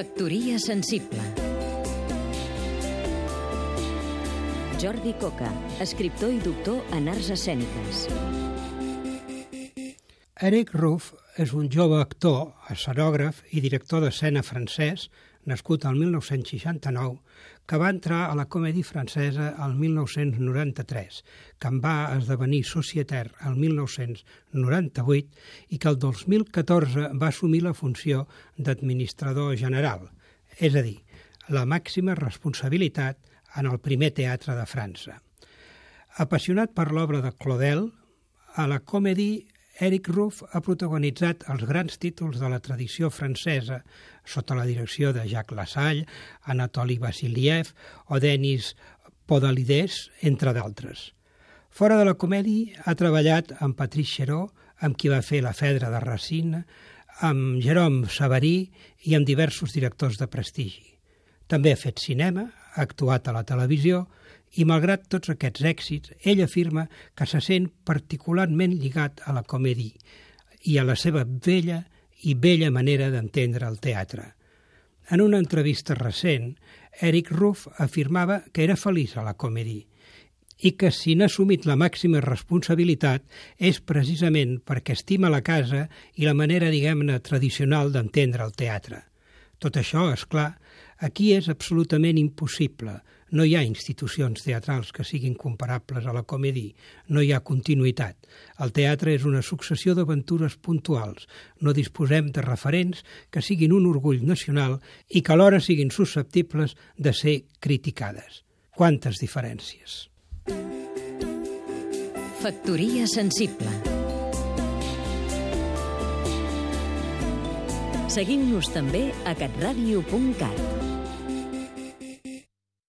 Factoria sensible Jordi Coca, escriptor i doctor en arts escèniques. Eric Ruff és un jove actor, escenògraf i director d'escena francès, nascut al 1969, que va entrar a la comèdia francesa al 1993, que en va esdevenir societaire al 1998 i que el 2014 va assumir la funció d'administrador general, és a dir, la màxima responsabilitat en el primer teatre de França. Apassionat per l'obra de Claudel, a la comèdia Eric Ruff ha protagonitzat els grans títols de la tradició francesa sota la direcció de Jacques Lassalle, Anatoly Vassiliev o Denis Podalides, entre d'altres. Fora de la comèdia ha treballat amb Patrice Chéreau, amb qui va fer La Fedra de Racine, amb Jérôme Savary i amb diversos directors de prestigi. També ha fet cinema, ha actuat a la televisió i malgrat tots aquests èxits, ell afirma que se sent particularment lligat a la comèdia i a la seva vella i bella manera d'entendre el teatre. En una entrevista recent, Eric Ruff afirmava que era feliç a la comèdia i que si n'ha assumit la màxima responsabilitat és precisament perquè estima la casa i la manera, diguem-ne, tradicional d'entendre el teatre. Tot això, és clar, aquí és absolutament impossible, no hi ha institucions teatrals que siguin comparables a la comèdia, no hi ha continuïtat. El teatre és una successió d'aventures puntuals. No disposem de referents que siguin un orgull nacional i que alhora siguin susceptibles de ser criticades. Quantes diferències! Factoria sensible Seguim-nos també a catradio.cat